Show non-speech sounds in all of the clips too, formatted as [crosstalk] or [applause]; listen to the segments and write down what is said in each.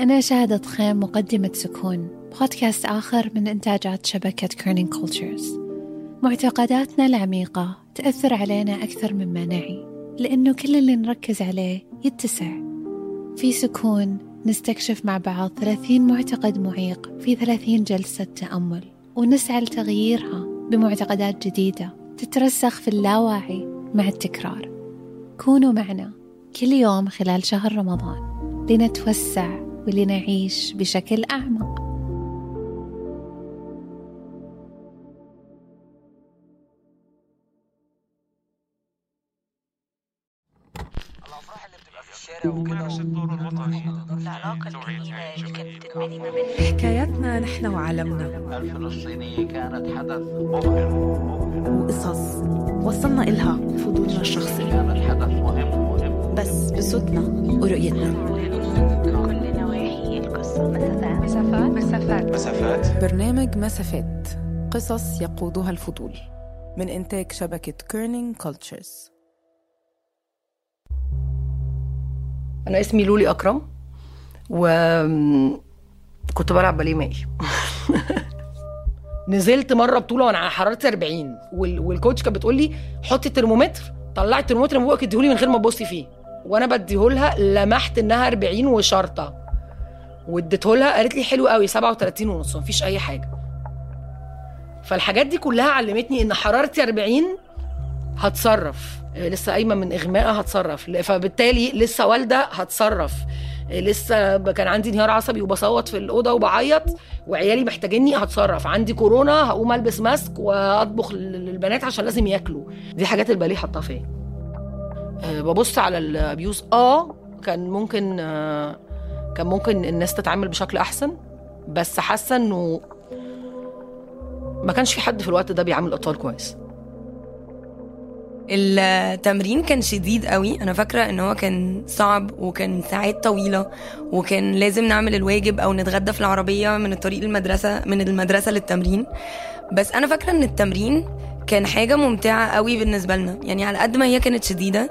أنا شهادة خيم مقدمة سكون. بودكاست آخر من إنتاجات شبكة كيرنينج كولتشرز معتقداتنا العميقة تأثر علينا أكثر مما نعي لأنه كل اللي نركز عليه يتسع. في سكون نستكشف مع بعض 30 معتقد معيق في 30 جلسة تأمل ونسعى لتغييرها بمعتقدات جديدة تترسخ في اللاواعي مع التكرار. كونوا معنا كل يوم خلال شهر رمضان. لنتوسع ولنعيش بشكل أعمق. حكاياتنا نحن وعالمنا. الفلسطينية كانت حدث مبهر وقصص. وصلنا إلها بفضولنا الشخصي. كانت حدث مهم بس بصوتنا ورؤيتنا. مسافات. مسافات. مسافات. برنامج مسافات. قصص يقودها الفضول. من إنتاج شبكة Kerning Cultures أنا اسمي لولي أكرم و كنت بلعب باليه مائي. [laughs] نزلت مرة بطولة وأنا على حرارة 40 وال... والكوتش كانت بتقول لي حطي الترمومتر طلعي الترمومتر من بوقك اديهولي من غير ما تبصي فيه. وأنا بديهولها لمحت إنها 40 وشرطة. واديتهولها قالت لي حلو قوي 37 ونص مفيش أي حاجة. فالحاجات دي كلها علمتني إن حرارتي 40 هتصرف. آه، لسه قايمة من اغماء هتصرف. فبالتالي لسه والدة هتصرف. آه، لسه كان عندي انهيار عصبي وبصوت في الأوضة وبعيط وعيالي محتاجيني هتصرف. عندي كورونا هقوم ألبس ماسك وأطبخ لل- للبنات عشان لازم ياكلوا. دي حاجات الباليه حاطها فيا. آه، ببص على الأبيوز. آه كان ممكن آه، كان ممكن الناس تتعامل بشكل أحسن بس حاسة إنه ما كانش في حد في الوقت ده بيعامل الاطفال كويس. التمرين كان شديد قوي. أنا فاكرة إن هو كان صعب وكان ساعات طويلة وكان لازم نعمل الواجب أو نتغدى في العربية من الطريق المدرسة من المدرسة للتمرين. بس أنا فاكرة إن التمرين كان حاجة ممتعة قوي بالنسبة لنا. يعني على قد ما هي كانت شديدة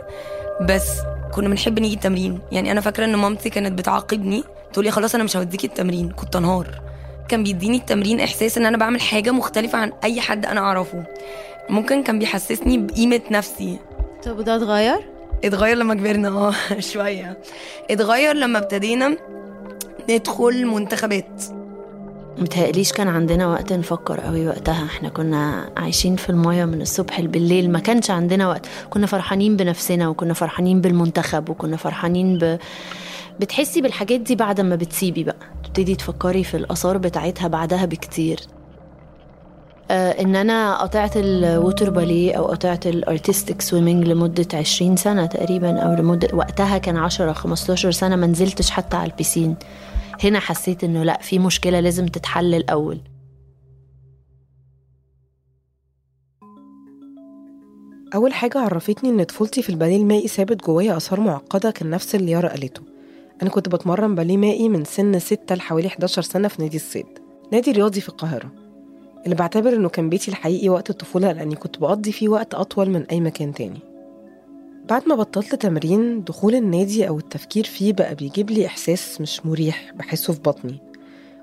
بس كنا بنحب نيجي التمرين. يعني أنا فاكرة إن مامتي كانت بتعاقبني تقول لي خلاص أنا مش هوديكي التمرين كنت أنهار. كان بيديني التمرين إحساس إن أنا بعمل حاجة مختلفة عن أي حد أنا أعرفه. ممكن كان بيحسسني بقيمة نفسي. طب ده اتغير؟ اتغير لما كبرنا آه [laughs] شوية. اتغير لما ابتدينا ندخل منتخبات. متهيأليش كان عندنا وقت نفكر قوي وقتها. إحنا كنا عايشين في المايه من الصبح بالليل ما كانش عندنا وقت. كنا فرحانين بنفسنا وكنا فرحانين بالمنتخب وكنا فرحانين ب... بتحسي بالحاجات دي بعد ما بتسيبي بقى. تبتدي تفكري في الآثار بتاعتها بعدها بكتير. آه إن أنا قطعت ال water ballet أو قطعت ال artistic swimming لمدة 20 سنة تقريبا أو لمدة وقتها كان 10 15 سنة ما نزلتش حتى على البيسين هنا حسيت إنه لأ في مشكلة لازم تتحل الأول. أول حاجة عرفتني إن طفولتي في الباليه المائي سابت جوايا آثار معقدة كان نفس اللي يارا قالته. أنا كنت بتمرن باليه مائي من سن 6 لحوالي 11 سنة في نادي الصيد. نادي رياضي في القاهرة. اللي بعتبر إنه كان بيتي الحقيقي وقت الطفولة لأني كنت بقضي فيه وقت أطول من أي مكان تاني. بعد ما بطلت تمرين دخول النادي أو التفكير فيه بقى بيجيب لي إحساس مش مريح بحسه في بطني.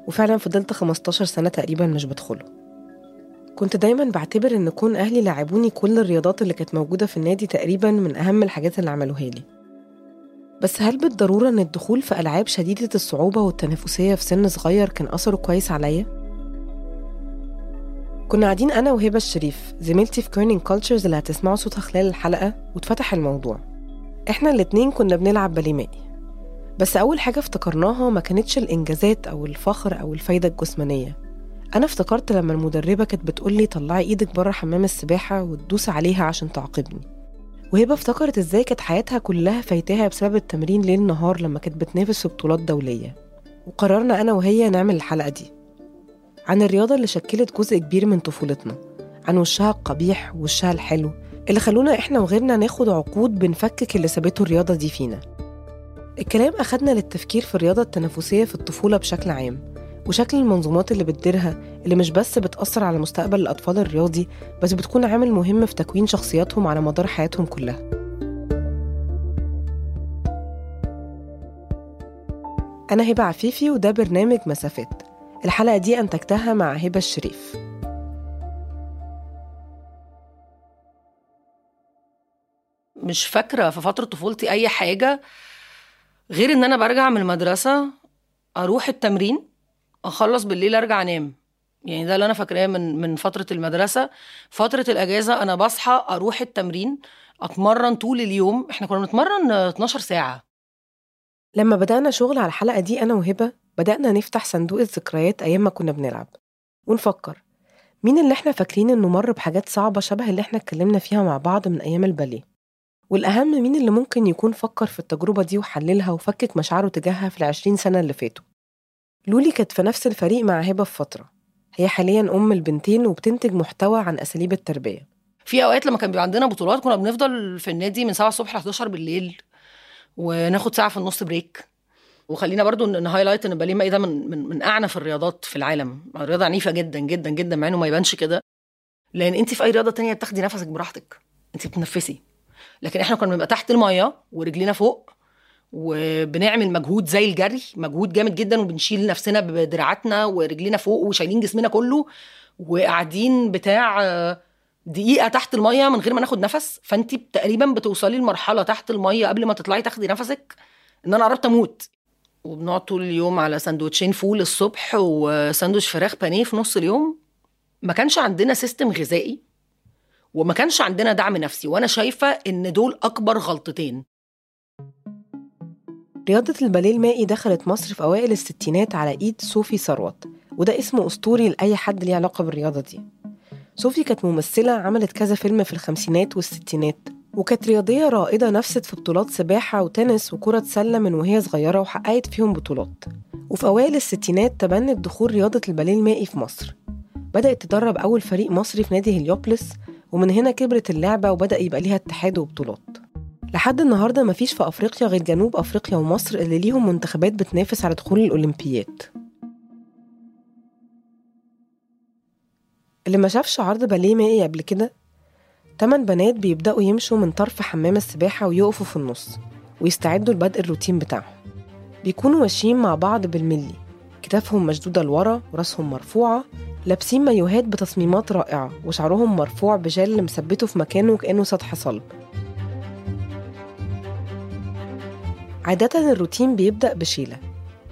وفعلا فضلت 15 سنة تقريبا مش بدخله. كنت دايما بعتبر إن كون أهلي لعبوني كل الرياضات اللي كانت موجودة في النادي تقريبا من أهم الحاجات اللي عملوها لي. بس هل بالضرورة إن الدخول في ألعاب شديدة الصعوبة والتنافسية في سن صغير كان أثره كويس عليا؟ كنا قاعدين أنا وهبة الشريف زميلتي في Kerning Cultures اللي هتسمعوا صوتها خلال الحلقة واتفتح الموضوع. إحنا الاتنين كنا بنلعب باليه مائي بس أول حاجة افتكرناها ما كانتش الإنجازات أو الفخر أو الفايدة الجسمانية. أنا افتكرت لما المدربة كانت بتقولي طلعي إيدك بره حمام السباحة وتدوس عليها عشان تعاقبني. وهبة افتكرت إزاي كانت حياتها كلها فايتاها بسبب التمرين ليل نهار لما كانت بتنافس في بطولات دولية. وقررنا أنا وهي نعمل الحلقة دي. عن الرياضة اللي شكلت جزء كبير من طفولتنا عن وشها القبيح ووشها الحلو اللي خلونا إحنا وغيرنا ناخد عقود بنفكك اللي سابته الرياضة دي فينا. الكلام أخدنا للتفكير في الرياضة التنافسية في الطفولة بشكل عام وشكل المنظومات اللي بتديرها اللي مش بس بتأثر على مستقبل الأطفال الرياضي بس بتكون عامل مهم في تكوين شخصياتهم على مدار حياتهم كلها. أنا هبة عفيفي وده برنامج مسافات. الحلقة دي أنتجتها مع هبة الشريف. مش فاكرة في فترة طفولتي أي حاجة غير إن أنا برجع من المدرسة أروح التمرين أخلص بالليل أرجع أنام. يعني ده اللي أنا فاكراه من من فترة المدرسة. فترة الأجازة أنا بصحى أروح التمرين أتمرن طول اليوم. إحنا كنا بنتمرن 12 ساعة. لما بدأنا شغل على الحلقة دي أنا وهبة بدأنا نفتح صندوق الذكريات أيام ما كنا بنلعب. ونفكر مين اللي إحنا فاكرين إنه مر بحاجات صعبة شبه اللي إحنا اتكلمنا فيها مع بعض من أيام الباليه؟ والأهم مين اللي ممكن يكون فكر في التجربة دي وحللها وفكك مشاعره تجاهها في العشرين سنة اللي فاتوا؟ لولي كانت في نفس الفريق مع هبة في فترة. هي حاليا أم البنتين وبتنتج محتوى عن أساليب التربية. في أوقات لما كان بيبقى عندنا بطولات كنا بنفضل في النادي من 7 الصبح ل 11 بالليل وناخد ساعة في النص break وخلينا برضو ن highlight إن الباليه المائي ده من من من أعنف الرياضات في العالم. رياضة عنيفة جدا جدا جدا مع إنه ما يبانش كده. لأن انت في أي رياضة تانية بتاخدي نفسك براحتك. انت بتتنفسي لكن إحنا كنا بنبقى تحت المية ورجلينا فوق وبنعمل مجهود زي الجري مجهود جامد جدا وبنشيل نفسنا بدراعاتنا ورجلينا فوق وشايلين جسمنا كله وقاعدين بتاع آه، دقيقة تحت المية من غير ما ناخد نفس. فانت تقريبا بتوصلي لمرحلة تحت المية قبل ما تطلعي تاخدي نفسك إن أنا قربت أموت. وبنقعد طول اليوم على سندوتشين فول الصبح وساندوتش فراخ بانيه في نص اليوم. ما كانش عندنا system غذائي وما كانش عندنا دعم نفسي وأنا شايفة إن دول أكبر غلطتين. رياضة الباليه المائي دخلت مصر في أوائل الستينات على إيد صوفي ثروت وده اسم أسطوري لأي حد ليه علاقة بالرياضة دي. صوفي كانت ممثلة عملت كذا فيلم في الخمسينات والستينات. وكانت رياضية رائدة نفست في بطولات سباحة وتنس وكرة سلة من وهي صغيرة وحققت فيهم بطولات. وفي أوائل الستينات تبنت دخول رياضة الباليه المائي في مصر. بدأت تدرب أول فريق مصري في نادي هليوبلس ومن هنا كبرت اللعبة وبدأ يبقى ليها اتحاد وبطولات. لحد النهارده مفيش في أفريقيا غير جنوب أفريقيا ومصر اللي ليهم منتخبات بتنافس على دخول الاولمبيات اللي ما شافش عرض باليه مائي قبل كده تمن بنات بيبدأوا يمشوا من طرف حمام السباحة ويقفوا في النص ويستعدوا لبدء الروتين بتاعهم. بيكونوا ماشيين مع بعض بالملي. كتافهم مشدودة لورا وراسهم مرفوعة. لابسين مايوهات بتصميمات رائعة وشعرهم مرفوع بجل مثبته في مكانه كأنه سطح صلب. عادة الروتين بيبدأ بشيلة.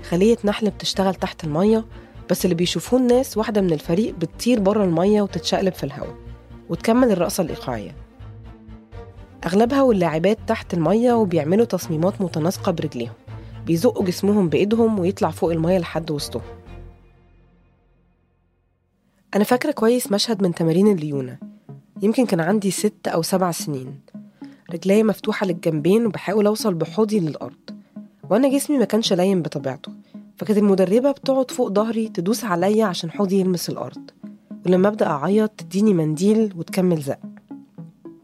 خلية نحل بتشتغل تحت المية بس اللي بيشوفوه الناس واحدة من الفريق بتطير بره المية وتتشقلب في الهواء. وتكمل الرقصة الإيقاعية. أغلبها واللاعبات تحت المية وبيعملوا تصميمات متناسقة برجليهم. بيزقوا جسمهم بإيدهم ويطلع فوق المية لحد وسطهم. أنا فاكرة كويس مشهد من تمارين الليونة. يمكن كان عندي ست أو سبع سنين. رجلي مفتوحة للجنبين وبحاول أوصل بحوضي للأرض. وأنا جسمي ما كانش لاين بطبيعته. فكانت المدربة بتقعد فوق ظهري تدوس عليا عشان حوضي يلمس الأرض. ولما أبدأ أعيط تديني منديل وتكمل زق.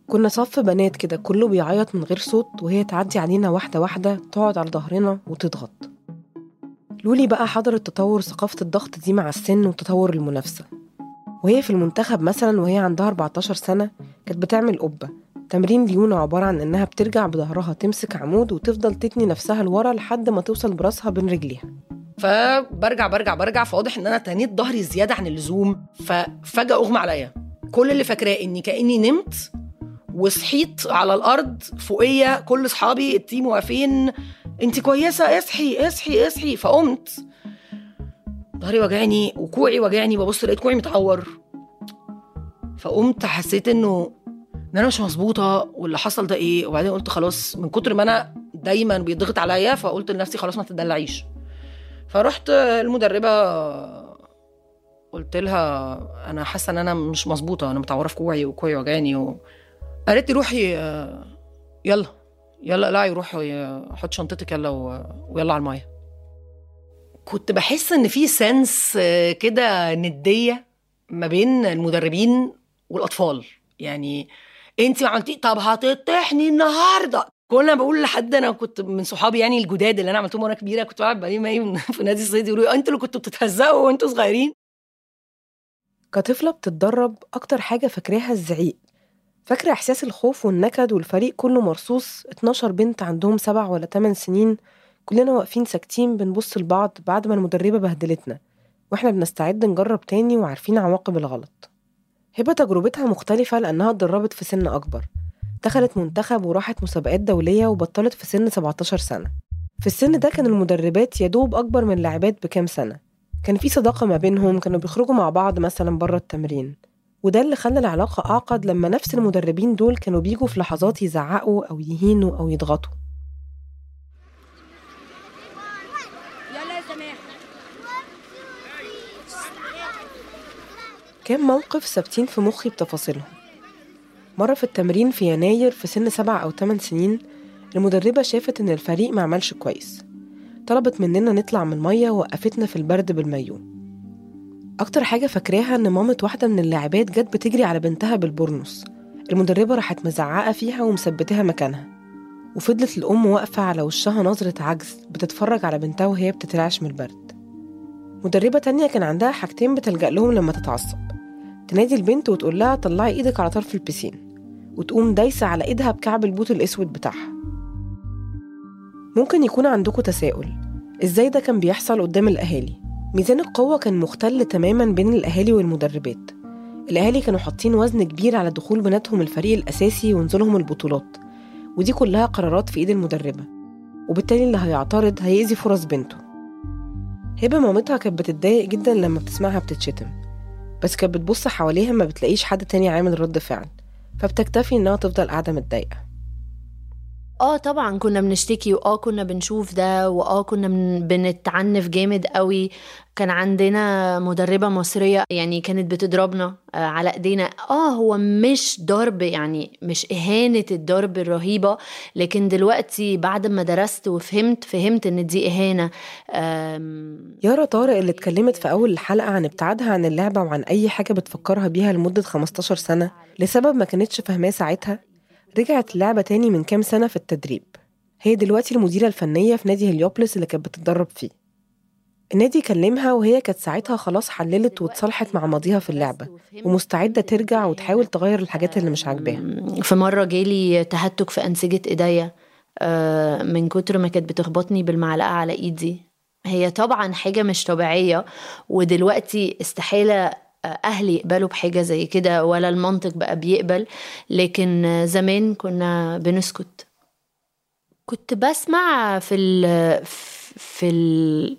كنا صف بنات كده كله بيعيط من غير صوت وهي تعدي علينا واحدة واحدة تقعد على ظهرنا وتضغط. لولي بقى حضرت تطور ثقافة الضغط دي مع السن وتطور المنافسة. وهي في المنتخب مثلا وهي عندها 14 سنة كانت بتعمل قبة. تمرين ليونا عبارة عن إنها بترجع بظهرها تمسك عمود وتفضل تتني نفسها لورا لحد ما توصل برأسها بين رجليها. فبرجع برجع برجع فواضح إن أنا تنيت ظهري زيادة عن اللزوم ففجأة أغمى عليا. كل اللي فاكراه إني كأني نمت وصحيت على الأرض فوقيه كل أصحابي التيم واقفين أنت كويسة اصحي اصحي اصحي. فقمت. ظهري وجعني وكوعي وجعني ببص لقيت كوعي متعور. فقمت حسيت إنه إن أنا مش مظبوطة واللي حصل ده إيه؟ وبعدين قلت خلاص من كتر ما أنا دايما بيضغط عليا فقلت لنفسي خلاص ما تدلعيش. فرحت المدربة قلت لها أنا حاسة إن أنا مش مظبوطة أنا متعورة في كوعي وكوعي وجعني و... قالت لي روحي يلا يلا اقلعي روحي حط شنطتك يلا و... ويلا على المايه كنت بحس إن في سنس كده ندية ما بين المدربين والأطفال يعني أنت ما عملتي طب هتطحني النهارده؟ كل ما بقول لحد أنا كنت من صحابي يعني الجداد اللي أنا عملتهم وأنا كبيرة كنت بلعب ماي [laughs] في نادي الصيد يقولوا أنتوا اللي كنتوا بتتهزقوا وأنتوا صغيرين. كطفلة بتتدرب أكتر حاجة فاكراها الزعيق. فاكرة إحساس الخوف والنكد والفريق كله مرصوص؟ 12 بنت عندهم سبع ولا تمن سنين كلنا واقفين ساكتين بنبص لبعض بعد ما المدربة بهدلتنا وإحنا بنستعد نجرب تاني وعارفين عواقب الغلط. هبة تجربتها مختلفة لأنها اتدربت في سن أكبر. دخلت منتخب وراحت مسابقات دولية وبطلت في سن 17 سنة. في السن ده كان المدربات يدوب أكبر من اللاعبات بكام سنة. كان في صداقة ما بينهم كانوا بيخرجوا مع بعض مثلا بره التمرين. وده اللي خلى العلاقة أعقد لما نفس المدربين دول كانوا بيجوا في لحظات يزعقوا أو يهينوا أو يضغطوا. كام موقف ثابتين في مخي بتفاصيلهم. مرة في التمرين في يناير في سن سبع أو تمن سنين المدربة شافت إن الفريق ما عملش كويس. طلبت مننا نطلع من المية ووقفتنا في البرد بالمايو. أكتر حاجة فاكراها إن مامة واحدة من اللاعبات جت بتجري على بنتها بالبورنوس. المدربة راحت مزعقة فيها ومثبتها مكانها. وفضلت الأم واقفة على وشها نظرة عجز بتتفرج على بنتها وهي بتترعش من البرد. مدربة تانية كان عندها حاجتين بتلجأ لهم لما تتعصب. تنادي البنت وتقول لها طلعي إيدك على طرف البسين. وتقوم دايسة على إيدها بكعب البوت الأسود بتاعها. ممكن يكون عندكم تساؤل. إزاي ده كان بيحصل قدام الأهالي؟ ميزان القوة كان مختل تماما بين الأهالي والمدربات. الأهالي كانوا حاطين وزن كبير على دخول بناتهم الفريق الأساسي ونزولهم البطولات. ودي كلها قرارات في إيد المدربة. وبالتالي اللي هيعترض هيأذي فرص بنته. هبة مامتها كانت بتتضايق جدا لما بتسمعها بتتشتم. بس كانت بتبص حواليها ما بتلاقيش حد تاني عامل رد فعل. فبتكتفي إنها تفضل قاعدة متضايقة. آه طبعا كنا بنشتكي وآه كنا بنشوف ده وآه كنا بن- بنتعنف جامد قوي. كان عندنا مدربة مصرية يعني كانت بتضربنا آه، على إيدينا. آه هو مش ضرب يعني مش إهانة الضرب الرهيبة لكن دلوقتي بعد ما درست وفهمت فهمت إن دي إهانة. آم، يارا طارق اللي اتكلمت في أول الحلقة عن ابتعادها عن اللعبة وعن أي حاجة بتفكرها بيها لمدة 15 سنة لسبب ما كانتش فاهماه ساعتها؟ رجعت اللعبة تاني من كام سنة في التدريب. هي دلوقتي المديرة الفنية في نادي هليوبلس اللي كانت بتتدرب فيه. النادي كلمها وهي كانت ساعتها خلاص حللت واتصالحت مع ماضيها في اللعبة ومستعدة ترجع وتحاول تغير الحاجات اللي مش عاجباها. في مرة جالي تهتك في أنسجة إيديا آه، من كتر ما كانت بتخبطني بالمعلقة على إيدي. هي طبعا حاجة مش طبيعية ودلوقتي استحالة أهلي يقبلوا بحاجة زي كده ولا المنطق بقى بيقبل. لكن زمان كنا بنسكت. كنت بسمع في ال في ال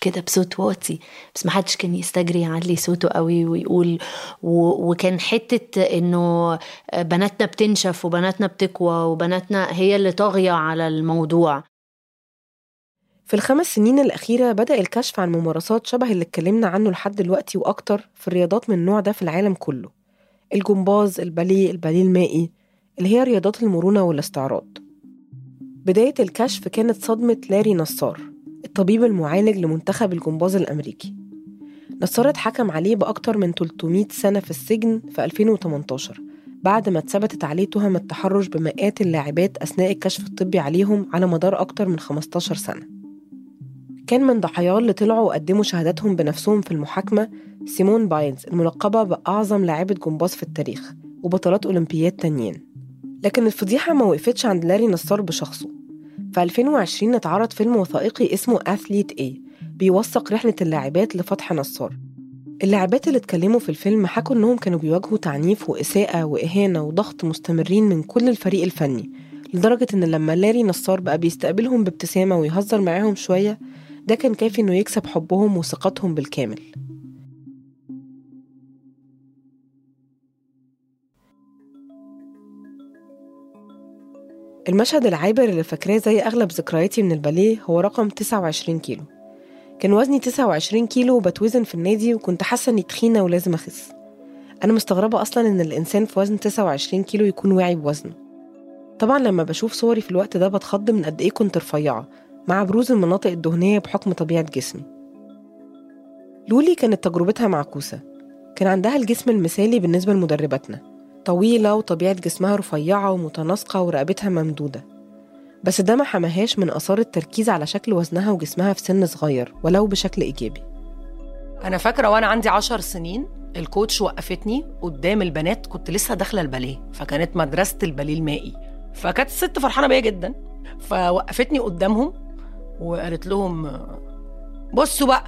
كده بصوت واطي. بس ما حدش كان يستجري يعلي صوته قوي ويقول و... وكان حتة إنه بناتنا بتنشف وبناتنا بتقوى وبناتنا هي اللي طاغية على الموضوع. في الخمس سنين الأخيرة بدأ الكشف عن ممارسات شبه اللي اتكلمنا عنه لحد دلوقتي وأكتر في الرياضات من النوع ده في العالم كله. الجمباز، الباليه، الباليه المائي اللي هي رياضات المرونة والاستعراض. بداية الكشف كانت صدمة لاري نصار الطبيب المعالج لمنتخب الجمباز الأمريكي. نصار اتحكم عليه بأكتر من 300 سنة في السجن في 2018 بعد ما اتثبتت عليه تهم التحرش بمئات اللاعبات أثناء الكشف الطبي عليهم على مدار أكتر من 15 سنة. كان من ضحاياه اللي طلعوا وقدموا شهاداتهم بنفسهم في المحاكمة سيمون بايلز الملقبة بأعظم لاعبة جمباز في التاريخ وبطولات أولمبياد تانيين. لكن الفضيحة ما وقفتش عند لاري نصار بشخصه. في 2020 اتعرض فيلم وثائقي اسمه أثليت A بيوثق رحلة اللاعبات لفتح نصار. اللاعبات اللي اتكلموا في الفيلم حكوا إنهم كانوا بيواجهوا تعنيف وإساءة وإهانة وضغط مستمرين من كل الفريق الفني لدرجة إن لما لاري نصار بقى بيستقبلهم بابتسامة ويهزر معاهم شوية ده كان كافي إنه يكسب حبهم وثقتهم بالكامل. المشهد العابر اللي فاكراه زي أغلب ذكرياتي من الباليه هو رقم 29 كيلو. كان وزني 29 كيلو وبتوزن في النادي وكنت حاسة إني تخينة ولازم أخس. أنا مستغربة أصلا إن الإنسان في وزن 29 كيلو يكون واعي بوزنه. طبعا لما بشوف صوري في الوقت ده بتخض من قد إيه كنت رفيعة. مع بروز المناطق الدهنية بحكم طبيعة جسمي. لولي كانت تجربتها معكوسة. كان عندها الجسم المثالي بالنسبة لمدرباتنا. طويلة وطبيعة جسمها رفيعة ومتناسقة ورقبتها ممدودة. بس ده ما حماهاش من آثار التركيز على شكل وزنها وجسمها في سن صغير ولو بشكل إيجابي. أنا فاكرة وأنا عندي عشر سنين الكوتش وقفتني قدام البنات كنت لسه داخلة الباليه فكانت مدرسة الباليه المائي. فكانت الست فرحانة بيا جدا. فوقفتني قدامهم وقالت لهم بصوا بقى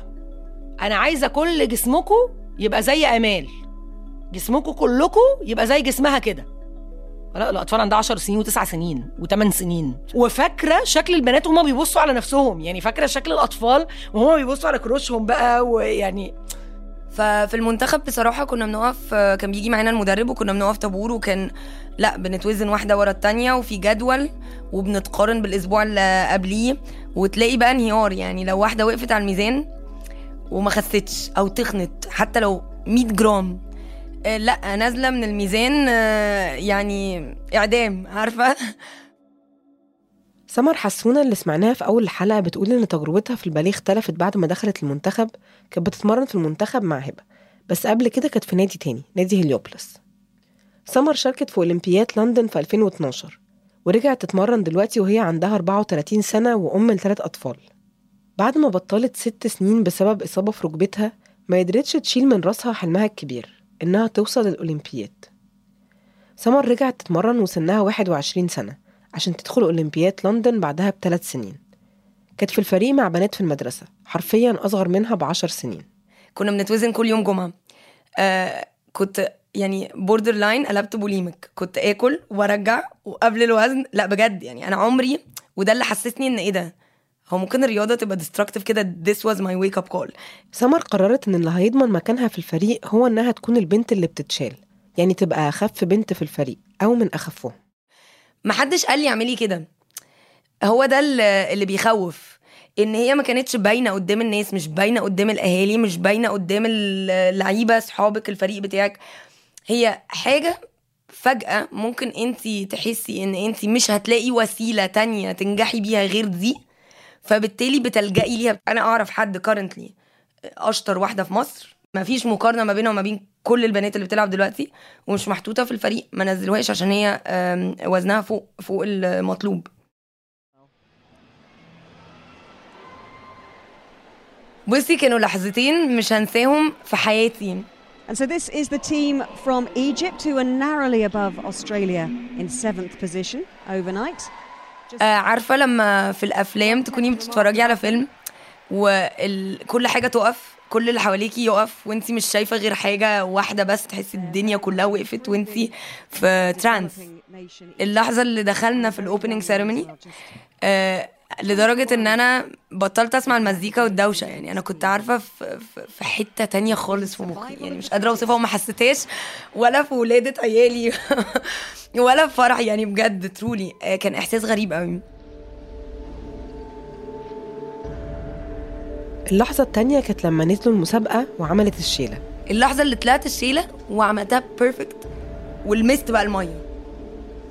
أنا عايزة كل جسمكم يبقى زي أمال. جسمكم كلكم يبقى زي جسمها كده. لا الاطفال عندها 10 سنين و9 سنين و8 سنين. وفاكرة شكل البنات وهما بيبصوا على نفسهم. يعني فاكرة شكل الأطفال وهما بيبصوا على كروشهم بقى ويعني ففي المنتخب بصراحة كنا بنقف كان بيجي معانا المدرب وكنا بنقف طابور وكان لا بنتوزن واحدة ورا التانية وفي جدول وبنتقارن بالأسبوع اللي قبليه. وتلاقي بقى انهيار يعني لو واحدة وقفت على الميزان وما خستش أو تخنت حتى لو 100 جرام آه، لأ نازلة من الميزان آه، يعني إعدام عارفة؟ [laughs] سمر حسونة اللي سمعناها في أول الحلقة بتقول إن تجربتها في الباليه اختلفت بعد ما دخلت المنتخب كانت بتتمرن في المنتخب مع هبة بس قبل كده كانت في نادي تاني نادي هليوبلس سمر شاركت في أولمبياد لندن في 2012 ورجعت تتمرن دلوقتي وهي عندها 34 سنة وأم لثلاث أطفال. بعد ما بطلت ست سنين بسبب إصابة في ركبتها ما قدرتش تشيل من راسها حلمها الكبير إنها توصل للأولمبياد. سمر رجعت تتمرن وسنها 21 سنة عشان تدخل أولمبياد لندن بعدها بثلاث سنين. كانت في الفريق مع بنات في المدرسة حرفيا أصغر منها بعشر سنين. كنا بنتوزن كل يوم جمعة. آه كنت يعني borderline قلبت bulimic كنت آكل وأرجع وقبل الوزن. لا بجد يعني أنا عمري وده اللي حسسني إن إيه ده؟ هو ممكن الرياضة تبقى ديستركتيف كده؟ This was my wake up call. سمر قررت إن اللي هيضمن مكانها في الفريق هو إنها تكون البنت اللي بتتشال. يعني تبقى أخف بنت في الفريق أو من أخفهم. محدش قال لي اعملي كده. هو ده اللي بيخوف. إن هي ما كانتش باينة قدام الناس مش باينة قدام الأهالي مش باينة قدام اللعيبة صحابك الفريق بتاعك. هي حاجة فجأة ممكن انت تحسي ان انت مش هتلاقي وسيلة تانية تنجحي بيها غير دي فبالتالي بتلجئي ليها. أنا أعرف حد كارنتلي أشطر واحدة في مصر ما فيش مقارنة ما بينها وما بين كل البنات اللي بتلعب دلوقتي ومش محطوطة في الفريق ما نزلوهاش عشان هي وزنها فوق فوق المطلوب. بصي كانوا لحظتين مش هنساهم في حياتي. And so this is the team from Egypt who are narrowly above Australia in seventh position overnight. آه عارفة لما في الأفلام تكوني بتتفرجي على فيلم وكل حاجة تقف كل اللي حواليكي يقف وانتي مش شايفة غير حاجة واحدة بس تحسي الدنيا كلها وقفت وانتي في trance اللحظة اللي دخلنا في ال opening ceremony لدرجة إن أنا بطلت أسمع المزيكا والدوشة. يعني أنا كنت عارفة في, حتة تانية خالص في مخي. يعني مش قادرة أوصفها وما حسيتهاش ولا في ولادة عيالي [laughs] ولا في فرح. يعني بجد truly آه كان إحساس غريب قوي اللحظة التانية كانت لما نزلوا المسابقة وعملت الشيلة. اللحظة اللي طلعت الشيلة وعملتها perfect ولمست بقى المية.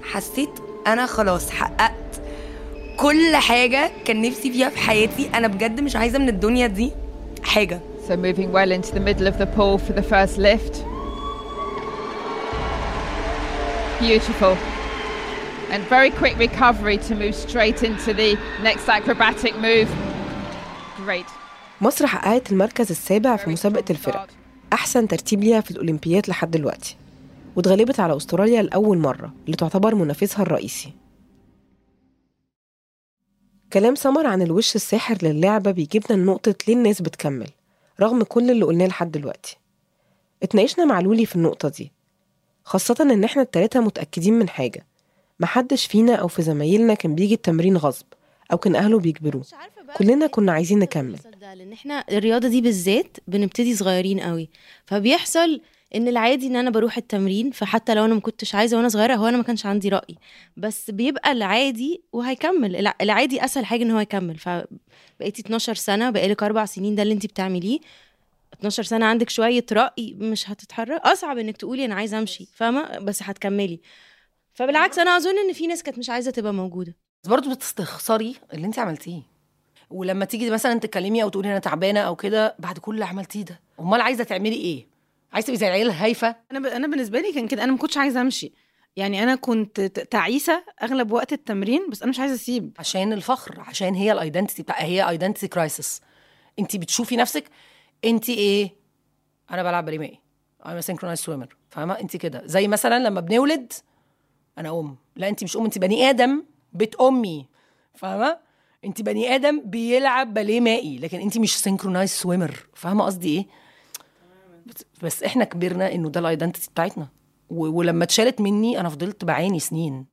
حسيت أنا خلاص حققت كل حاجة كان نفسي فيها في حياتي أنا بجد مش عايزة من الدنيا دي حاجة So moving well into the middle of the pool for the first lift. Beautiful. And very quick recovery to move straight into the next acrobatic move. Great. مصر حققت المركز السابع في مسابقة الفرق أحسن ترتيب ليها في الأولمبيات لحد دلوقتي واتغلبت على أستراليا لأول مرة اللي تعتبر منافسها الرئيسي كلام سمر عن الوش الساحر للعبة بيجيبنا لنقطة ليه الناس بتكمل رغم كل اللي قلناه لحد دلوقتي. اتناقشنا مع لولي في النقطة دي خاصة إن إحنا التلاتة متأكدين من حاجة. محدش فينا أو في زمايلنا كان بيجي التمرين غصب أو كان أهله بيجبروه. كلنا كنا عايزين نكمل. لأن إحنا الرياضة دي بالذات بنبتدي صغيرين قوي. فبيحصل إن العادي إن أنا بروح التمرين فحتى لو أنا ما كنتش عايزة وأنا صغيرة هو أنا ما كانش عندي رأي. بس بيبقى العادي وهيكمل. الع- العادي أسهل حاجة إن هو يكمل. فبقيتي 12 سنة بقالك أربع سنين ده اللي انت بتعمليه. 12 سنة عندك شوية رأي مش هتتحرك. أصعب إنك تقولي أنا عايزة أمشي فاهمة؟ بس هتكملي. فبالعكس أنا أظن إن في ناس كانت مش عايزة تبقى موجودة. بس برضه بتستخسري اللي انت عملتيه. ولما تيجي مثلا تتكلمي أو تقولي أنا تعبانة أو كده بعد كل اللي عملتيه ده أمال عايزة تعملي إيه؟ عايزة تبقي زي العيال الهايفة؟ أنا ب... أنا بالنسبة لي كان كده أنا ما كنتش عايزة أمشي. يعني أنا كنت تعيسة أغلب وقت التمرين بس أنا مش عايزة أسيب. عشان الفخر عشان هي ال identity بتاع هي identity crisis أنت بتشوفي نفسك أنت إيه؟ أنا بلعب باليه مائي أنا synchronized swimmer فاهمة؟ أنت كده. زي مثلا لما بنولد أنا أم. لا أنت مش أم أنت بني آدم بتأمي. فاهمة؟ أنت بني آدم بيلعب باليه مائي لكن أنت مش synchronized swimmer فاهمة قصدي إيه؟ بس- إحنا كبرنا انه ده الايدنتيتي بتاعتنا. ولما اتشالت مني أنا فضلت بعاني سنين.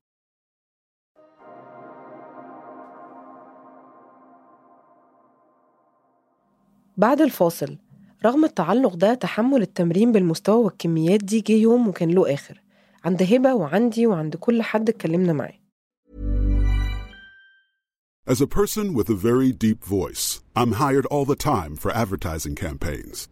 بعد الفاصل رغم التعلق ده تحمل التمرين بالمستوى والكميات دي جه يوم وكان له آخر. عند هبة وعندي وعند كل حد اتكلمنا معاه. As a person with a very deep voice, I'm hired all the time for advertising campaigns.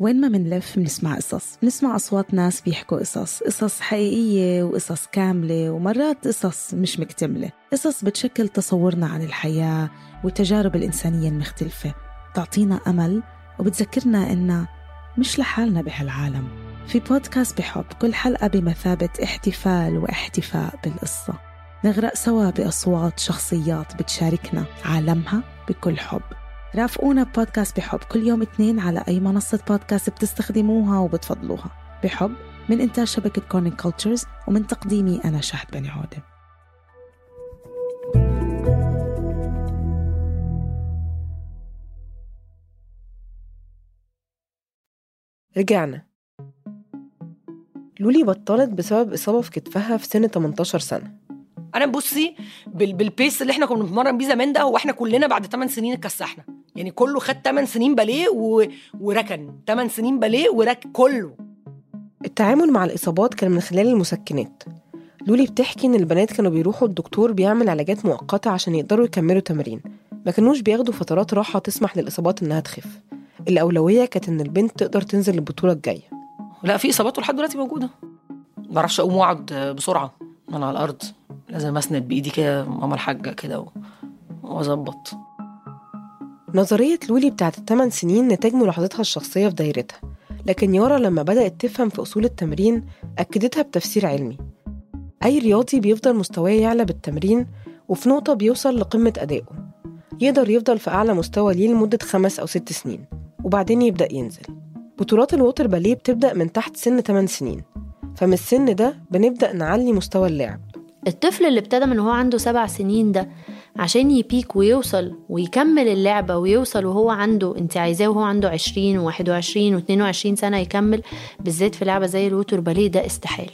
وين ما منلف منسمع قصص. منسمع أصوات ناس بيحكوا قصص قصص حقيقية وقصص كاملة ومرات قصص مش مكتملة. قصص بتشكل تصورنا عن الحياة والتجارب الإنسانية المختلفة. بتعطينا أمل وبتذكرنا إننا مش لحالنا بهالعالم. في بودكاست بحب كل حلقة بمثابة احتفال واحتفاء بالقصة. نغرق سوا بأصوات شخصيات بتشاركنا عالمها بكل حب. رافقونا بودكاست بحب كل يوم اثنين على أي منصة بودكاست بتستخدموها وبتفضلوها. بحب من إنتاج شبكة Kerning Cultures ومن تقديمي أنا شهد بني عودة. رجعنا. لولي بطلت بسبب إصابة في كتفها في سن 18 سنة. أنا بصي بال... بالبيس اللي إحنا كنا بنتمرن بيه زمان ده هو إحنا كلنا بعد 8 سنين اتكسحنا يعني كله خد 8 سنين باليه و... وركن. 8 سنين باليه ورك كله. التعامل مع الإصابات كان من خلال المسكنات. لولي بتحكي إن البنات كانوا بيروحوا الدكتور بيعمل علاجات مؤقتة عشان يقدروا يكملوا تمرين ما كانوش بياخدوا فترات راحة تسمح للإصابات إنها تخف. الأولوية كانت إن البنت تقدر تنزل البطولة الجاية. لا في إصابات لحد دلوقتي موجودة. ما بعرفش اقوم واقعد بسرعة أنا على الأرض. لازم اسند بإيدي كده ماما الحاجة كده واظبط. نظرية لولي بتاعت الثمان سنين نتاج ملاحظتها الشخصية في دايرتها لكن يارا لما بدأت تفهم في أصول التمرين أكدتها بتفسير علمي. أي رياضي بيفضل مستواه يعلى بالتمرين وفي نقطة بيوصل لقمة أدائه. يقدر يفضل في أعلى مستوى ليه لمدة خمس أو ست سنين وبعدين يبدأ ينزل. بطولات ال water ballet بتبدأ من تحت سن 8 سنين فمن السن ده بنبدأ نعلي مستوى اللعب الطفل اللي ابتدى من هو عنده سبع سنين ده عشان ي peak ويوصل ويكمل اللعبة ويوصل وهو عنده انت عايزاه وهو عنده 20 و21 و22 سنة يكمل بالذات في لعبة زي ال water ballet ده استحالة.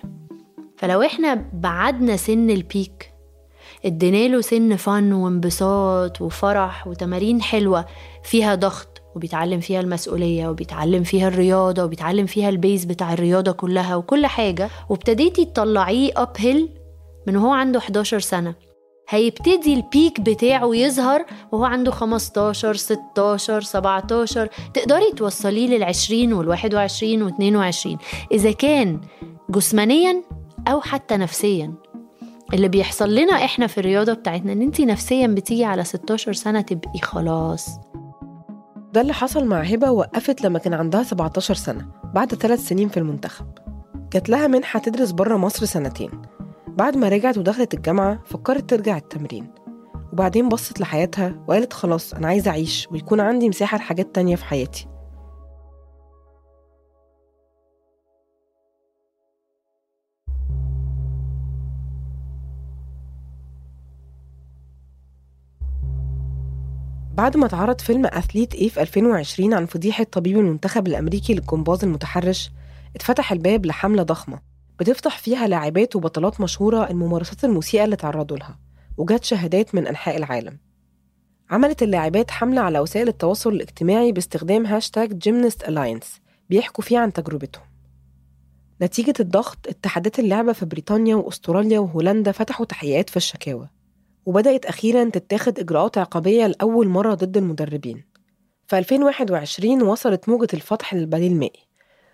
فلو إحنا بعدنا سن ال peak ادينا له سن fun وانبساط وفرح وتمارين حلوة فيها ضغط وبيتعلم فيها المسؤولية وبيتعلم فيها الرياضة وبيتعلم فيها ال base بتاع الرياضة كلها وكل حاجة وابتديتي تطلعيه uphill من وهو عنده 11 سنة. هيبتدي ال peak بتاعه يظهر وهو عنده 15 16 17 تقدري توصليه لل 20 وال 21 و 22 إذا كان جسمانيا أو حتى نفسيا. اللي بيحصل لنا إحنا في الرياضة بتاعتنا إن أنتي نفسيا بتيجي على 16 سنة تبقي خلاص. ده اللي حصل مع هبة وقفت لما كان عندها 17 سنة بعد ثلاث سنين في المنتخب. جات لها منحة تدرس بره مصر سنتين. بعد ما رجعت ودخلت الجامعة فكرت ترجع التمرين. وبعدين بصت لحياتها وقالت خلاص أنا عايزة أعيش ويكون عندي مساحة لحاجات تانية في حياتي. بعد ما اتعرض فيلم Athlete A في 2020 عن فضيحة طبيب المنتخب الأمريكي للجمباز المتحرش اتفتح الباب لحملة ضخمة. بتفتح فيها لاعبات وبطلات مشهورة الممارسات المسيئة اللي تعرضوا لها وجات شهادات من أنحاء العالم. عملت اللاعبات حملة على وسائل التواصل الاجتماعي باستخدام هاشتاج Gymnast Alliance بيحكوا فيه عن تجربتهم. نتيجة الضغط اتحادات اللعبة في بريطانيا وأستراليا وهولندا فتحوا تحقيقات في الشكاوى وبدأت أخيرا تتاخد إجراءات عقابية لأول مرة ضد المدربين. في 2021 وصلت موجة الفتح للباليه المائي.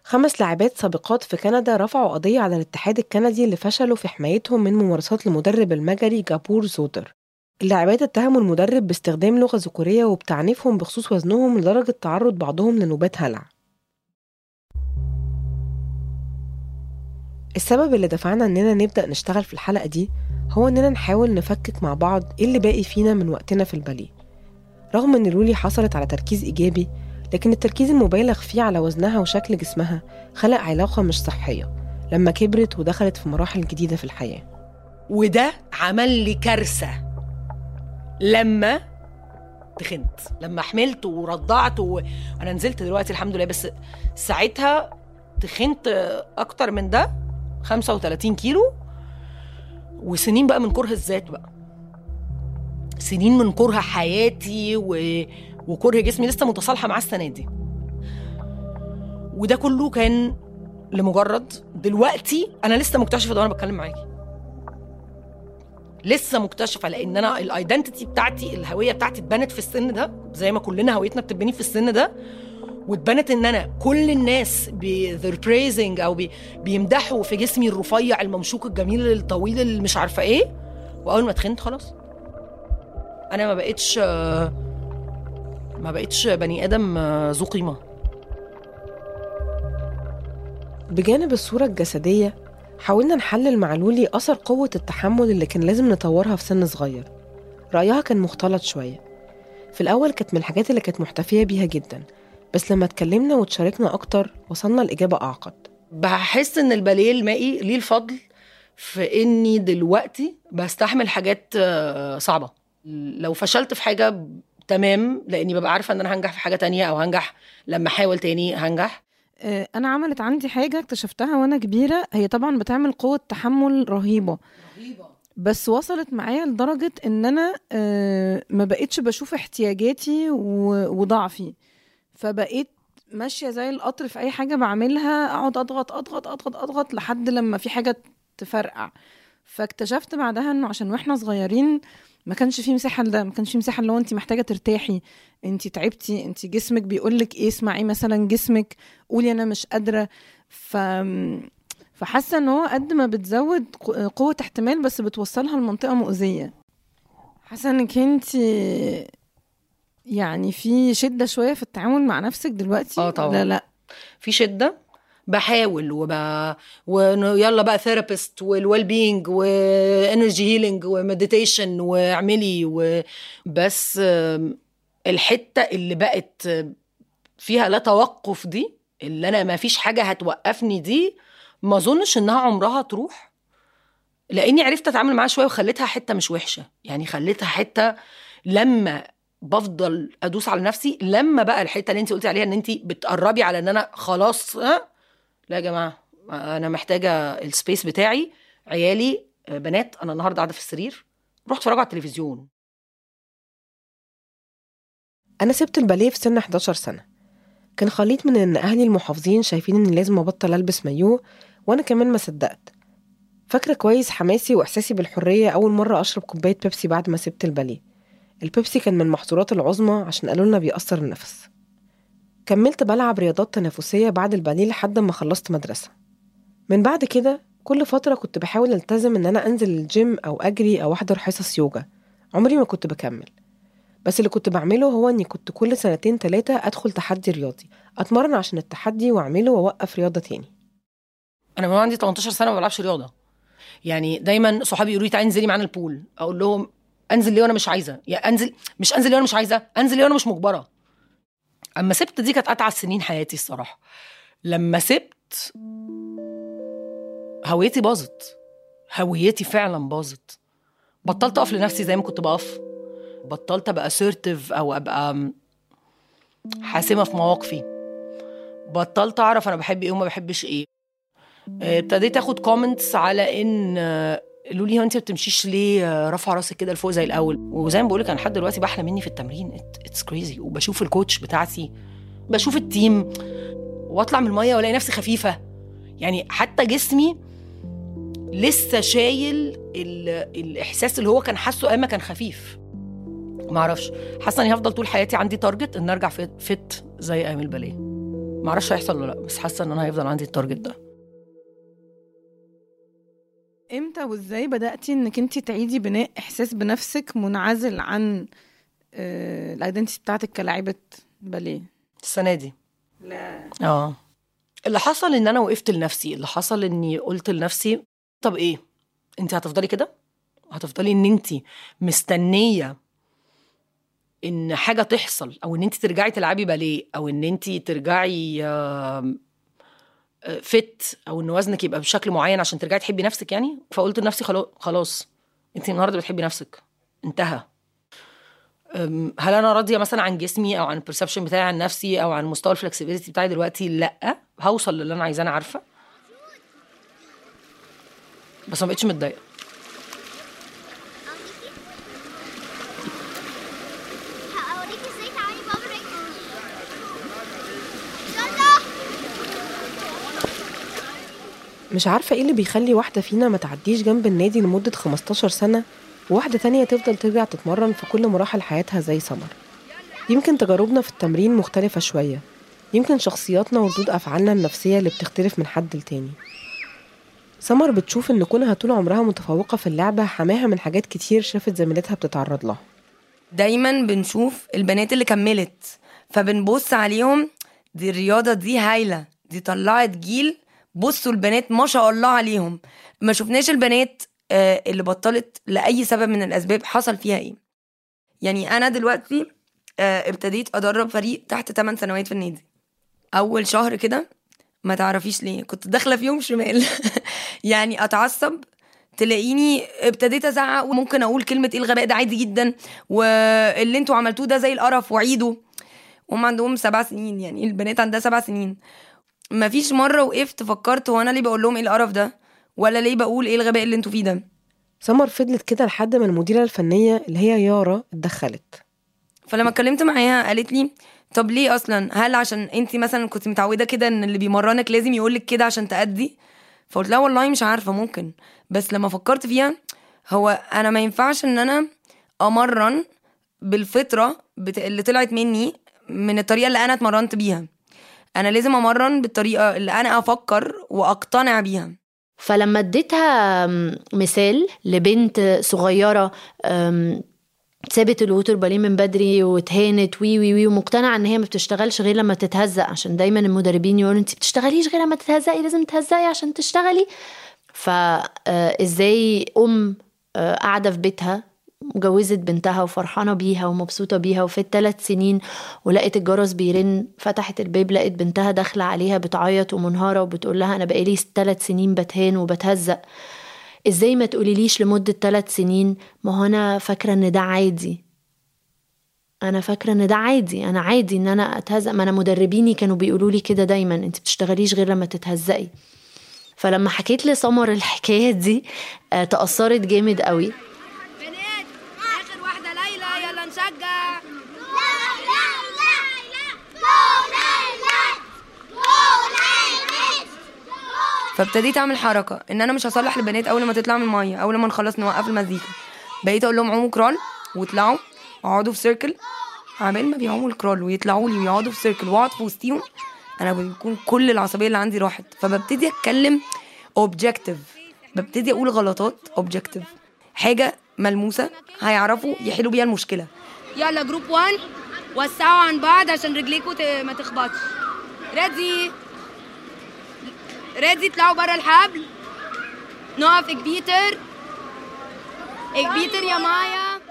خمس لاعبات سابقات في كندا رفعوا قضية على الاتحاد الكندي فشلوا في حمايتهم من ممارسات المدرب المجري جابور زودر. اللاعبات اتهموا المدرب باستخدام لغة ذكورية وبتعنيفهم بخصوص وزنهم لدرجة تعرض بعضهم لنوبات هلع. السبب اللي دفعنا إننا نبدأ نشتغل في الحلقة دي هو إننا نحاول نفكك مع بعض إيه اللي باقي فينا من وقتنا في الباليه. رغم إن لولي حصلت على تركيز إيجابي لكن التركيز المبالغ فيه على وزنها وشكل جسمها خلق علاقة مش صحية لما كبرت ودخلت في مراحل جديدة في الحياة. وده عمل لي كارثة. لما تخنت لما حملت ورضعت وأنا نزلت دلوقتي الحمد لله بس ساعتها تخنت أكتر من ده 35 كيلو. وسنين بقى من كره الذات بقى. سنين من كره حياتي و... وكره جسمي لسه متصالحة معاه السنة دي. وده كله كان لمجرد دلوقتي أنا لسه مكتشفة ده وأنا بتكلم معاكي. لسه مكتشفة لأن أنا الايدنتيتي بتاعتي الهوية بتاعتي اتبنت في السن ده زي ما كلنا هويتنا بتتبني في السن ده واتبنت إن أنا كل الناس praising أو بي بيمدحوا في جسمي الرفيع الممشوق الجميل الطويل اللي مش عارفة إيه. وأول ما تخنت خلاص. أنا ما بقتش ما بقتش بني آدم ذو قيمة. بجانب الصورة الجسدية حاولنا نحلل مع لولي أثر قوة التحمل اللي كان لازم نطورها في سن صغير. رأيها كان مختلط شوية. في الأول كانت من الحاجات اللي كانت محتفية بيها جدا بس لما اتكلمنا وتشاركنا أكتر وصلنا لإجابة أعقد. بحس إن الباليه المائي ليه الفضل في إني دلوقتي بستحمل حاجات آه، صعبة. لو فشلت في حاجة تمام لأني ببقى عارفة إن أنا هنجح في حاجة تانية أو هنجح لما أحاول تاني هنجح. آه، أنا عملت عندي حاجة اكتشفتها وأنا كبيرة هي طبعا بتعمل قوة تحمل رهيبة. بس وصلت معايا لدرجة إن أنا آه، ما بقتش بشوف احتياجاتي وضعفي. فبقيت ماشية زي القطر في أي حاجة بعملها أقعد أضغط أضغط أضغط أضغط لحد لما في حاجة تفرقع. فاكتشفت بعدها إنه عشان وإحنا صغيرين ما كانش في مساحة لده ما كانش في مساحة اللي هو انت محتاجة ترتاحي انت تعبتي انت جسمك بيقول لك إيه اسمعي مثلا جسمك قولي أنا مش قادرة. ف فحاسة إن هو قد ما بتزود قوة احتمال بس بتوصلها لمنطقة مؤذية. حاسة إنك انت يعني في شدة شوية في التعامل مع نفسك دلوقتي؟ آه طبعا. لا لأ؟ في شدة؟ بحاول وب... ويلا بقى therapist وال well-being و energy healing و meditation واعملي و... بس الحتة اللي بقت فيها لا توقف دي اللي أنا ما فيش حاجة هتوقفني دي ما أظنش إنها عمرها تروح لإني عرفت أتعامل معاها شوية وخليتها حتة مش وحشة. يعني خليتها حتة لما بفضل أدوس على نفسي لما بقى الحتة اللي انت قلتي عليها إن انت بتقربي على إن أنا خلاص ها؟ لا يا جماعة أنا محتاجة السبيس بتاعي. عيالي آه، بنات أنا النهارده قاعدة في السرير. روح اتفرجوا على التلفزيون. أنا سبت الباليه في سن 11 سنة. كان خليط من إن أهلي المحافظين شايفين إني لازم أبطل ألبس مايوه وأنا كمان ما صدقت. فاكرة كويس حماسي وإحساسي بالحرية أول مرة أشرب كوباية بيبسي بعد ما سبت الباليه. البيبسي كان من المحظورات العظمى عشان قالوا لنا بيأثر النفس. كملت بلعب رياضات تنافسية بعد الباليه لحد ما خلصت مدرسة. من بعد كده كل فترة كنت بحاول ألتزم إن أنا أنزل الجيم أو أجري أو أحضر حصص يوجا. عمري ما كنت بكمل. بس اللي كنت بعمله هو إني كنت كل سنتين تلاتة أدخل تحدي رياضي أتمرن عشان التحدي وأعمله وأوقف رياضة تاني. أنا من عندي 18 سنة ما بلعبش رياضة. يعني دايما صحابي يقولوا لي تعالي انزلي معانا البول. أقول لهم انزل ليه وأنا مش عايزة؟ يعني انزل مش انزل ليه وأنا مش عايزة؟ انزل ليه وأنا مش مجبرة؟ أما سبت دي كانت اتعس سنين حياتي الصراحة. لما سبت هويتي باظت. هويتي فعلا باظت. بطلت أقف لنفسي زي ما كنت بقف. بطلت أبقى assertive أو أبقى حاسمة في مواقفي. بطلت أعرف أنا بحب إيه وما بحبش إيه. آه، ابتديت آخد comments على إن آه، قالوا لي هو انت ما بتمشيش ليه؟ آه، رافعه راسك كده لفوق زي الأول. وزي ما بقول لك أنا لحد دلوقتي بحلم مني في التمرين. it's crazy وبشوف ال coach بتاعتي بشوف ال team واطلع من المية والاقي نفسي خفيفة. يعني حتى جسمي لسه شايل ال- الإحساس اللي هو كان حاسه أيام كان خفيف. ما أعرفش. حاسة إني هفضل طول حياتي عندي target إن أرجع fit زي أيام الباليه. ما أعرفش هيحصل ولا لأ بس حاسة إن أنا هيفضل عندي ال target ده. إمتى وازاي بدأتي انك انت تعيدي بناء احساس بنفسك منعزل عن الايدنتي بتاعتك كلاعبة باليه؟ السنة دي. لا. آه. اللي حصل إن أنا وقفت لنفسي اللي حصل إني قلت لنفسي طب إيه؟ انت هتفضلي كده؟ هتفضلي إن انت مستنية إن حاجة تحصل أو إن انت ترجعي تلعبي باليه أو إن انت ترجعي آه، فت أو إن وزنك يبقى بشكل معين عشان ترجعي تحبي نفسك يعني؟ فقلت لنفسي خلاص انت النهارده بتحبي نفسك. انتهى. هل أنا راضية مثلا عن جسمي أو عن ال perception بتاعي عن نفسي أو عن مستوى ال flexibility بتاعي دلوقتي؟ لأ. هوصل للي أنا عايزاه أنا عارفة. بس ما بقتش متضايقة هوريك إزاي تعالي بابا ريك يلا مش عارفة إيه اللي بيخلي واحدة فينا ما تعديش جنب النادي لمدة 15 سنة وواحدة تانية تفضل ترجع تتمرن في كل مراحل حياتها زي سمر. يمكن تجاربنا في التمرين مختلفة شوية. يمكن شخصياتنا وردود أفعالنا النفسية اللي بتختلف من حد لتاني. سمر بتشوف إن كونها طول عمرها متفوقة في اللعبة حماها من حاجات كتير شافت زميلتها بتتعرض لها. دايما بنشوف البنات اللي كملت فبنبص عليهم دي الرياضة دي هايلة دي طلعت جيل بصوا البنات ما شاء الله عليهم. ما شفناش البنات آه، اللي بطلت لأي سبب من الأسباب حصل فيها إيه. يعني أنا دلوقتي آه، ابتديت أدرب فريق تحت 8 سنوات في النادي. أول شهر كده ما تعرفيش ليه كنت داخلة فيهم شمال. [laughs] يعني أتعصب تلاقيني ابتديت أزعق وممكن أقول كلمة إيه الغباء ده عادي جدا واللي أنتوا عملتوه ده زي القرف وعيدوا هم عندهم سبع سنين يعني البنات عندها سبع سنين. مفيش مرة وقفت فكرت هو أنا ليه بقول لهم إيه القرف ده؟ ولا ليه بقول إيه الغباء اللي أنتوا فيه ده؟ سمر فضلت كده لحد ما المديرة الفنية اللي هي يارا اتدخلت. فلما اتكلمت معاها قالت لي طب ليه أصلا؟ هل عشان انت مثلا كنت متعودة كده إن اللي بيمرنك لازم يقولك كده عشان تأدي؟ فقلت لها والله مش عارفة ممكن. بس لما فكرت فيها هو أنا ما ينفعش إن أنا أمرن بالفطرة. اللي طلعت مني من الطريقة اللي أنا اتمرنت بيها. أنا لازم أمرن بالطريقة اللي أنا أفكر وأقتنع بيها. فلما اديتها مثال لبنت صغيرة أم، سابت ال water باليه من بدري واتهانت وي وي وي ومقتنعة إن هي ما بتشتغلش غير لما تتهزق عشان دايما المدربين يقولوا انت بتشتغليش غير لما تتهزقي لازم تتهزقي عشان تشتغلي. فازاي أم آه، قاعدة في بيتها وجوزت بنتها وفرحانة بيها ومبسوطة بيها وفي ثلاث سنين ولقت الجرس بيرن فتحت الباب لقت بنتها داخلة عليها بتعيط ومنهارة وبتقول لها أنا بقالي ثلاث سنين بتهان وبتهزق. إزاي ما تقوليليش لمدة ثلاث سنين؟ ما هو أنا فاكرة إن ده عادي. أنا فاكرة إن ده عادي أنا عادي إن أنا أتهزق. ما أنا مدربيني كانوا بيقولوا لي كده دايما أنت بتشتغليش غير لما تتهزقي. فلما حكيت لسمر الحكاية دي آه، تأثرت جامد قوي اخر واحدة ليلى يلا نشجع فابتديت أعمل حركة إن أنا مش هصلح البنات أول ما تطلع من المية أول ما نخلص نوقف المزيكا. بقيت أقول لهم عوموا كرول واطلعوا اقعدوا في سيركل عمال ما بيعوموا الكرول ويطلعوا لي ويقعدوا في سيركل واقعد في وسطيهم أنا بيكون كل العصبية اللي عندي راحت. فببتدي أتكلم objective ببتدي أقول غلطات objective حاجة ملموسة هيعرفوا يحلوا بيها المشكلة. يلا group 1 وسعوا عن بعض عشان رجليكوا ما تخبطش. ready ready اطلعوا بره الحبل. نقف اكبيتر اكبيتر يا مايا.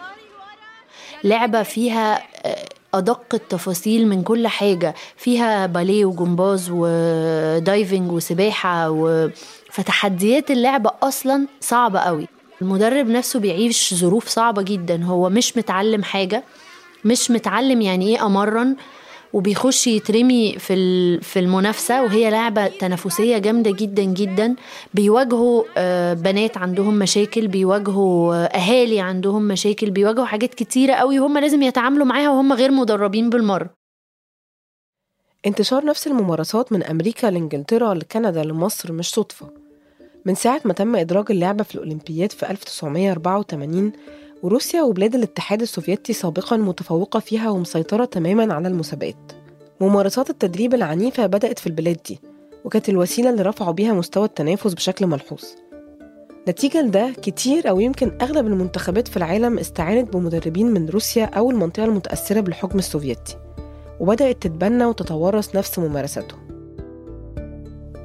لعبة فيها آه، أدق التفاصيل من كل حاجة. فيها باليه وجمباز و diving وسباحة و... فتحديات اللعبة أصلا صعبة قوي. المدرب نفسه بيعيش ظروف صعبة جدا. هو مش متعلم حاجة مش متعلم يعني إيه أمرن. وبيخش يترمي في في المنافسة وهي لعبة تنافسية جامدة جدا جدا. بيواجهوا آه، بنات عندهم مشاكل بيواجهوا آه، أهالي عندهم مشاكل بيواجهوا حاجات كتيرة قوي وهم لازم يتعاملوا معاها وهم غير مدربين بالمرة. انتشار نفس الممارسات من أمريكا لإنجلترا لكندا لمصر مش صدفة. من ساعة ما تم إدراج اللعبة في الأولمبياد في 1984 وروسيا وبلاد الاتحاد السوفيتي سابقا متفوقة فيها ومسيطرة تماما على المسابقات. ممارسات التدريب العنيفة بدأت في البلاد دي وكانت الوسيلة اللي رفعوا بيها مستوى التنافس بشكل ملحوظ. نتيجة لده كتير أو يمكن أغلب المنتخبات في العالم استعانت بمدربين من روسيا أو المنطقة المتأثرة بالحكم السوفيتي وبدأت تتبنى وتتورث نفس ممارساتهم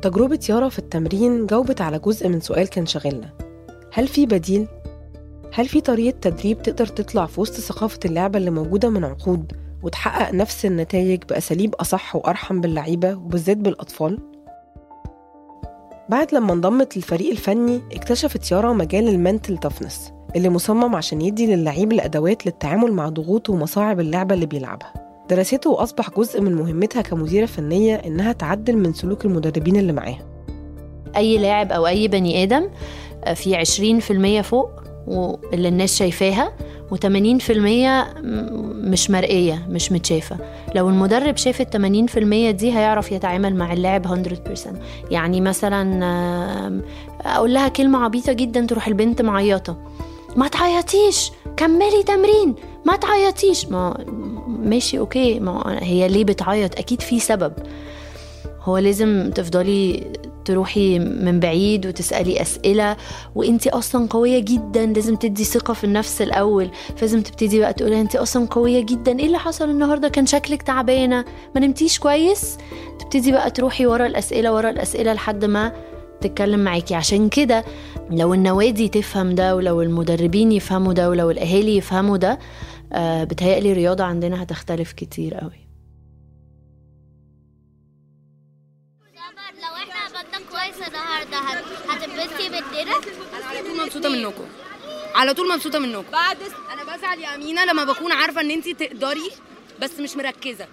تجربة يارا في التمرين جاوبت على جزء من سؤال كان شاغلنا. هل في بديل؟ هل في طريقة تدريب تقدر تطلع في وسط ثقافة اللعبة اللي موجودة من عقود وتحقق نفس النتائج بأساليب أصح وأرحم باللعيبة وبالذات بالأطفال؟ بعد لما انضمت للفريق الفني اكتشفت يارا مجال المنتل تفنس اللي مصمم عشان يدي للعيب الأدوات للتعامل مع ضغوط ومصاعب اللعبة اللي بيلعبها درسته وأصبح جزء من مهمتها كمديرة فنية إنها تعدل من سلوك المدربين اللي معاها أي لاعب أو أي بني آدم في 20% فوق واللي الناس شايفاها و80% مش مرئية مش متشافة. لو المدرب شاف ال 80% دي هيعرف يتعامل مع اللاعب 100% يعني مثلا أقول لها كلمة عبيطة جدا تروح البنت معيطة. ما تعيطيش كملي تمرين ما تعيطيش. ما ماشي أوكي. ما هي ليه بتعيط؟ أكيد في سبب. هو لازم تفضلي تروحي من بعيد وتسألي أسئلة وانتي أصلا قوية جدا لازم تدي ثقة في النفس الأول. فلازم تبتدي بقى تقولي انتي أصلا قوية جدا إيه اللي حصل النهاردة؟ كان شكلك تعبانة. ما نمتيش كويس؟ تبتدي بقى تروحي ورا الأسئلة ورا الأسئلة لحد ما تتكلم معاكي. عشان كده لو النوادي تفهم ده ولو المدربين يفهموا ده ولو الأهالي يفهموا ده آه بتهيألي الرياضة عندنا هتختلف كتير قوي. منكم. على طول مبسوطة منكم. بعد أنا بزعل يا أمينة لما بكون عارفة إن انت تقدري بس مش مركزة.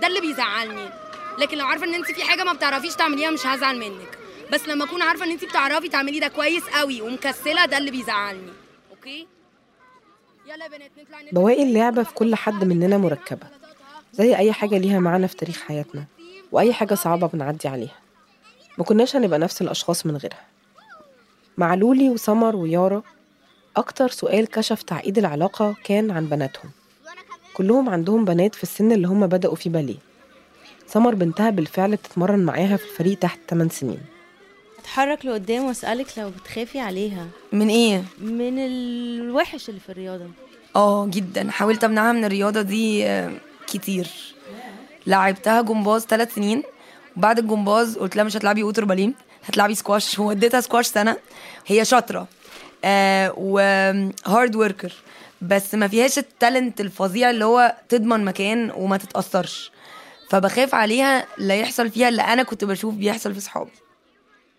ده اللي بيزعلني. لكن لو عارفة إن انت في حاجة ما بتعرفيش تعمليها مش هزعل منك. بس لما أكون عارفة إن انت بتعرفي تعملي ده كويس قوي ومكسلة ده اللي بيزعلني. أوكي؟ يلا بنات نطلع بواقي اللعبة في كل حد مننا مركبة. زي أي حاجة ليها معنى في تاريخ حياتنا وأي حاجة صعبة بنعدي عليها. ما كناش هنبقى نفس الأشخاص من غيرها. مع لولي وسمر ويارا أكتر سؤال كشف تعقيد العلاقة كان عن بناتهم. كلهم عندهم بنات في السن اللي هم بدأوا فيه باليه. سمر بنتها بالفعل بتتمرن معاها في الفريق تحت 8 سنين. اتحرك لقدام واسألك لو بتخافي عليها. من إيه؟ من الوحش اللي في الرياضة. آه جدا. حاولت أمنعها من الرياضة دي آه، كتير. لعبتها جمباز ثلاث سنين. وبعد الجمباز قلت لها مش هتلعبي water باليه. هتلعبي سكواش ووديتها سكواش سنة. هي شاطرة. آه و hard worker بس ما فيهاش ال talent الفظيع اللي هو تضمن مكان وما تتأثرش. فبخاف عليها لا يحصل فيها اللي أنا كنت بشوف بيحصل في صحابي.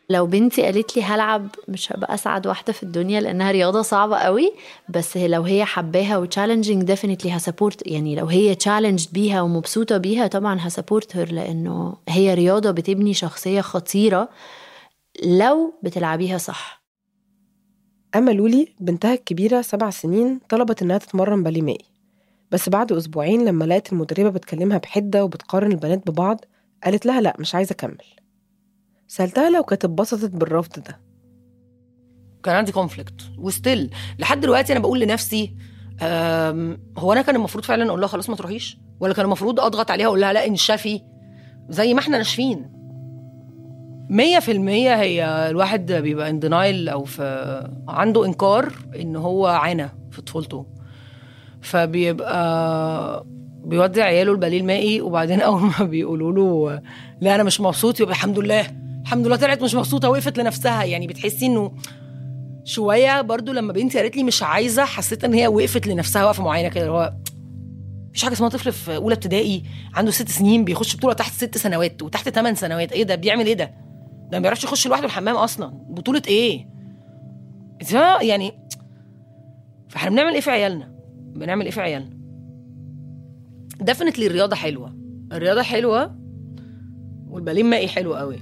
لو بنتي قالت لي هلعب مش هبقى اسعد واحدة في الدنيا لأنها رياضة صعبة قوي. بس لو هي حباها و challenging definitely ه support. يعني لو هي challenge بيها ومبسوطة بيها طبعا ه support her لأنه هي رياضة بتبني شخصية خطيرة. لو بتلعبيها صح. أما لولي بنتها الكبيرة سبع سنين طلبت إنها تتمرن باليه مائي. بس بعد أسبوعين لما لقت المدربة بتكلمها بحدة وبتقارن البنات ببعض قالت لها لأ مش عايزة أكمل. سألتها لو كانت اتبسطت بالرفض ده. كان عندي conflict و still لحد دلوقتي أنا بقول لنفسي هو أنا كان المفروض فعلا أقول لها خلاص ما تروحيش؟ ولا كان المفروض أضغط عليها أقول لها لأ انشفي زي ما إحنا ناشفين. مية في المية هي الواحد بيبقى ان دينايل أو في عنده إنكار إن هو عانى في طفولته. فبيبقى بيودي عياله الباليه المائي وبعدين [laughs] أول ما بيقولوا له لا أنا مش مبسوط يبقى الحمد لله. الحمد لله طلعت مش مبسوطة وقفت لنفسها. يعني بتحسي إنه شوية برضو لما بنتي قالت لي مش عايزة حسيت إن هي وقفت لنفسها وقفة معينة كده اللي هو مفيش حاجة اسمها طفل في أولى ابتدائي عنده ست سنين بيخش بطولة تحت ست سنوات وتحت ثمان سنوات. إيه ده؟ بيعمل إيه ده؟ ده ما بيعرفش يخش لوحده الحمام أصلا. بطولة إيه؟ يعني فإحنا بنعمل إيه في عيالنا؟ بنعمل إيه في عيالنا؟ definitely الرياضة حلوة. الرياضة حلوة والباليه المائي حلو قوي.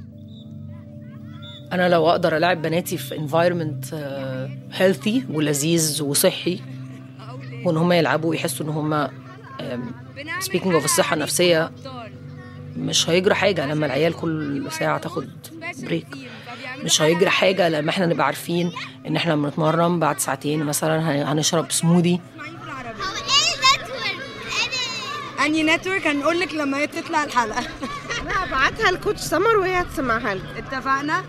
أنا لو أقدر ألعب بناتي في environment healthy ولذيذ وصحي وإن هم يلعبوا ويحسوا إن هم speaking of الصحة النفسية مش هيجرى حاجة لما العيال كل ساعة تاخد break مش هيجرى حاجة لما إحنا نبقى عارفين ان إحنا لما نتمرن بعد ساعتين مثلا هن- هنشرب سموذي اني network هنقول لك لما هي تطلع الحلقة. لا ابعتها ل coach سمر وهي هتسمعها لك. اتفقنا؟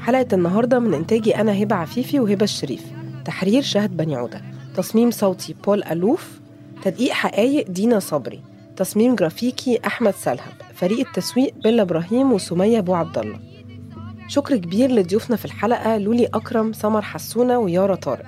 حلقة النهاردة من إنتاجي أنا هبة عفيفي وهبة الشريف. تحرير شهد بني عودة. تصميم صوتي بول ألوف تدقيق حقايق دينا صبري تصميم جرافيكي أحمد سلهب فريق التسويق بيلا إبراهيم وسمية أبو عبد الله. شكر كبير لضيوفنا في الحلقة لولي أكرم سمر حسونة ويارا طارق.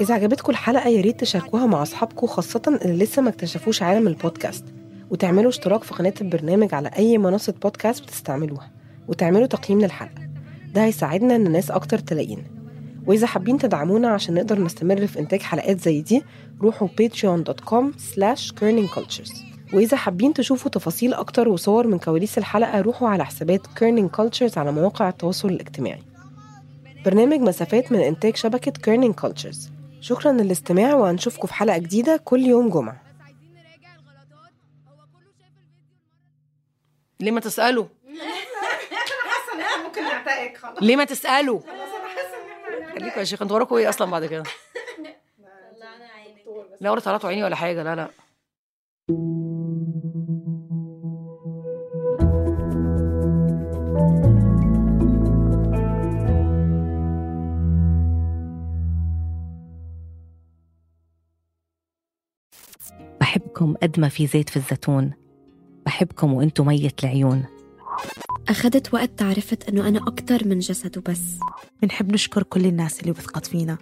إذا عجبتكم الحلقة يا ريت تشاركوها مع أصحابكم خاصة اللي لسه ما اكتشفوش عالم البودكاست. وتعملوا اشتراك في قناة البرنامج على أي منصة بودكاست بتستعملوها. وتعملوا تقييم للحلقة. ده هيساعدنا إن الناس أكتر تلاقينا. وإذا حابين تدعمونا عشان نقدر نستمر في إنتاج حلقات زي دي روحوا patreon.com slash cultures. وإذا حابين تشوفوا تفاصيل أكتر وصور من كواليس الحلقة روحوا على حسابات Kerning Cultures على مواقع التواصل الاجتماعي. برنامج مسافات من إنتاج شبكة Kerning Cultures شكرا للاستماع وهنشوفكم في حلقة جديدة كل يوم جمعة. ليه ما [laughs] خلاص. ليه ما تسألوا؟ خليكوا يا شيخ أنتوا وراكوا إيه أصلا بعد كده؟ لا ولا طلعتوا عيني ولا حاجة لا لا. بحبكم قد ما في زيت في الزيتون بحبكم وانتو مية العيون. أخذت وقت تعرفت إنه أنا أكتر من جسد وبس. بنحب نشكر كل الناس اللي وثقت فينا.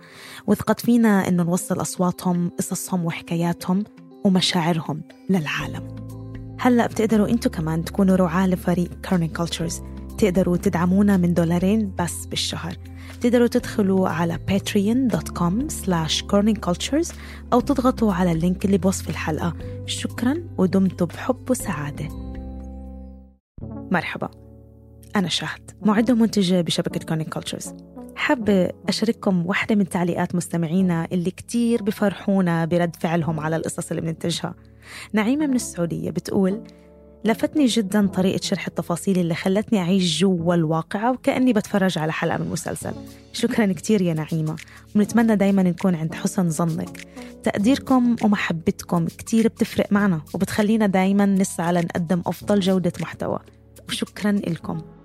وثقت فينا إنه نوصل أصواتهم قصصهم وحكاياتهم ومشاعرهم للعالم. هلأ بتقدروا أنتوا كمان تكونوا رعاة لفريق كارنين كولتشرز تقدروا تدعمونا من دولارين بس بالشهر. تقدروا تدخلوا على patreon.com slash cultures أو تضغطوا على ال link اللي بوصف الحلقة. شكرا ودمتم بحب وسعادة. مرحبا. أنا شهد معدة ومنتجة بشبكة Kerning Cultures حابة أشارككم واحدة من تعليقات مستمعينا اللي كتير بفرحونا برد فعلهم على القصص اللي بننتجها. نعيمة من السعودية بتقول لفتني جدا طريقة شرح التفاصيل اللي خلتني أعيش جوا الواقعة وكأني بتفرج على حلقة من مسلسل. شكرا كتير يا نعيمة. ونتمنى دايما نكون عند حسن ظنك. تقديركم ومحبتكم كتير بتفرق معنا وبتخلينا دايما نسعى لنقدم أفضل جودة محتوى. وشكرا لكم.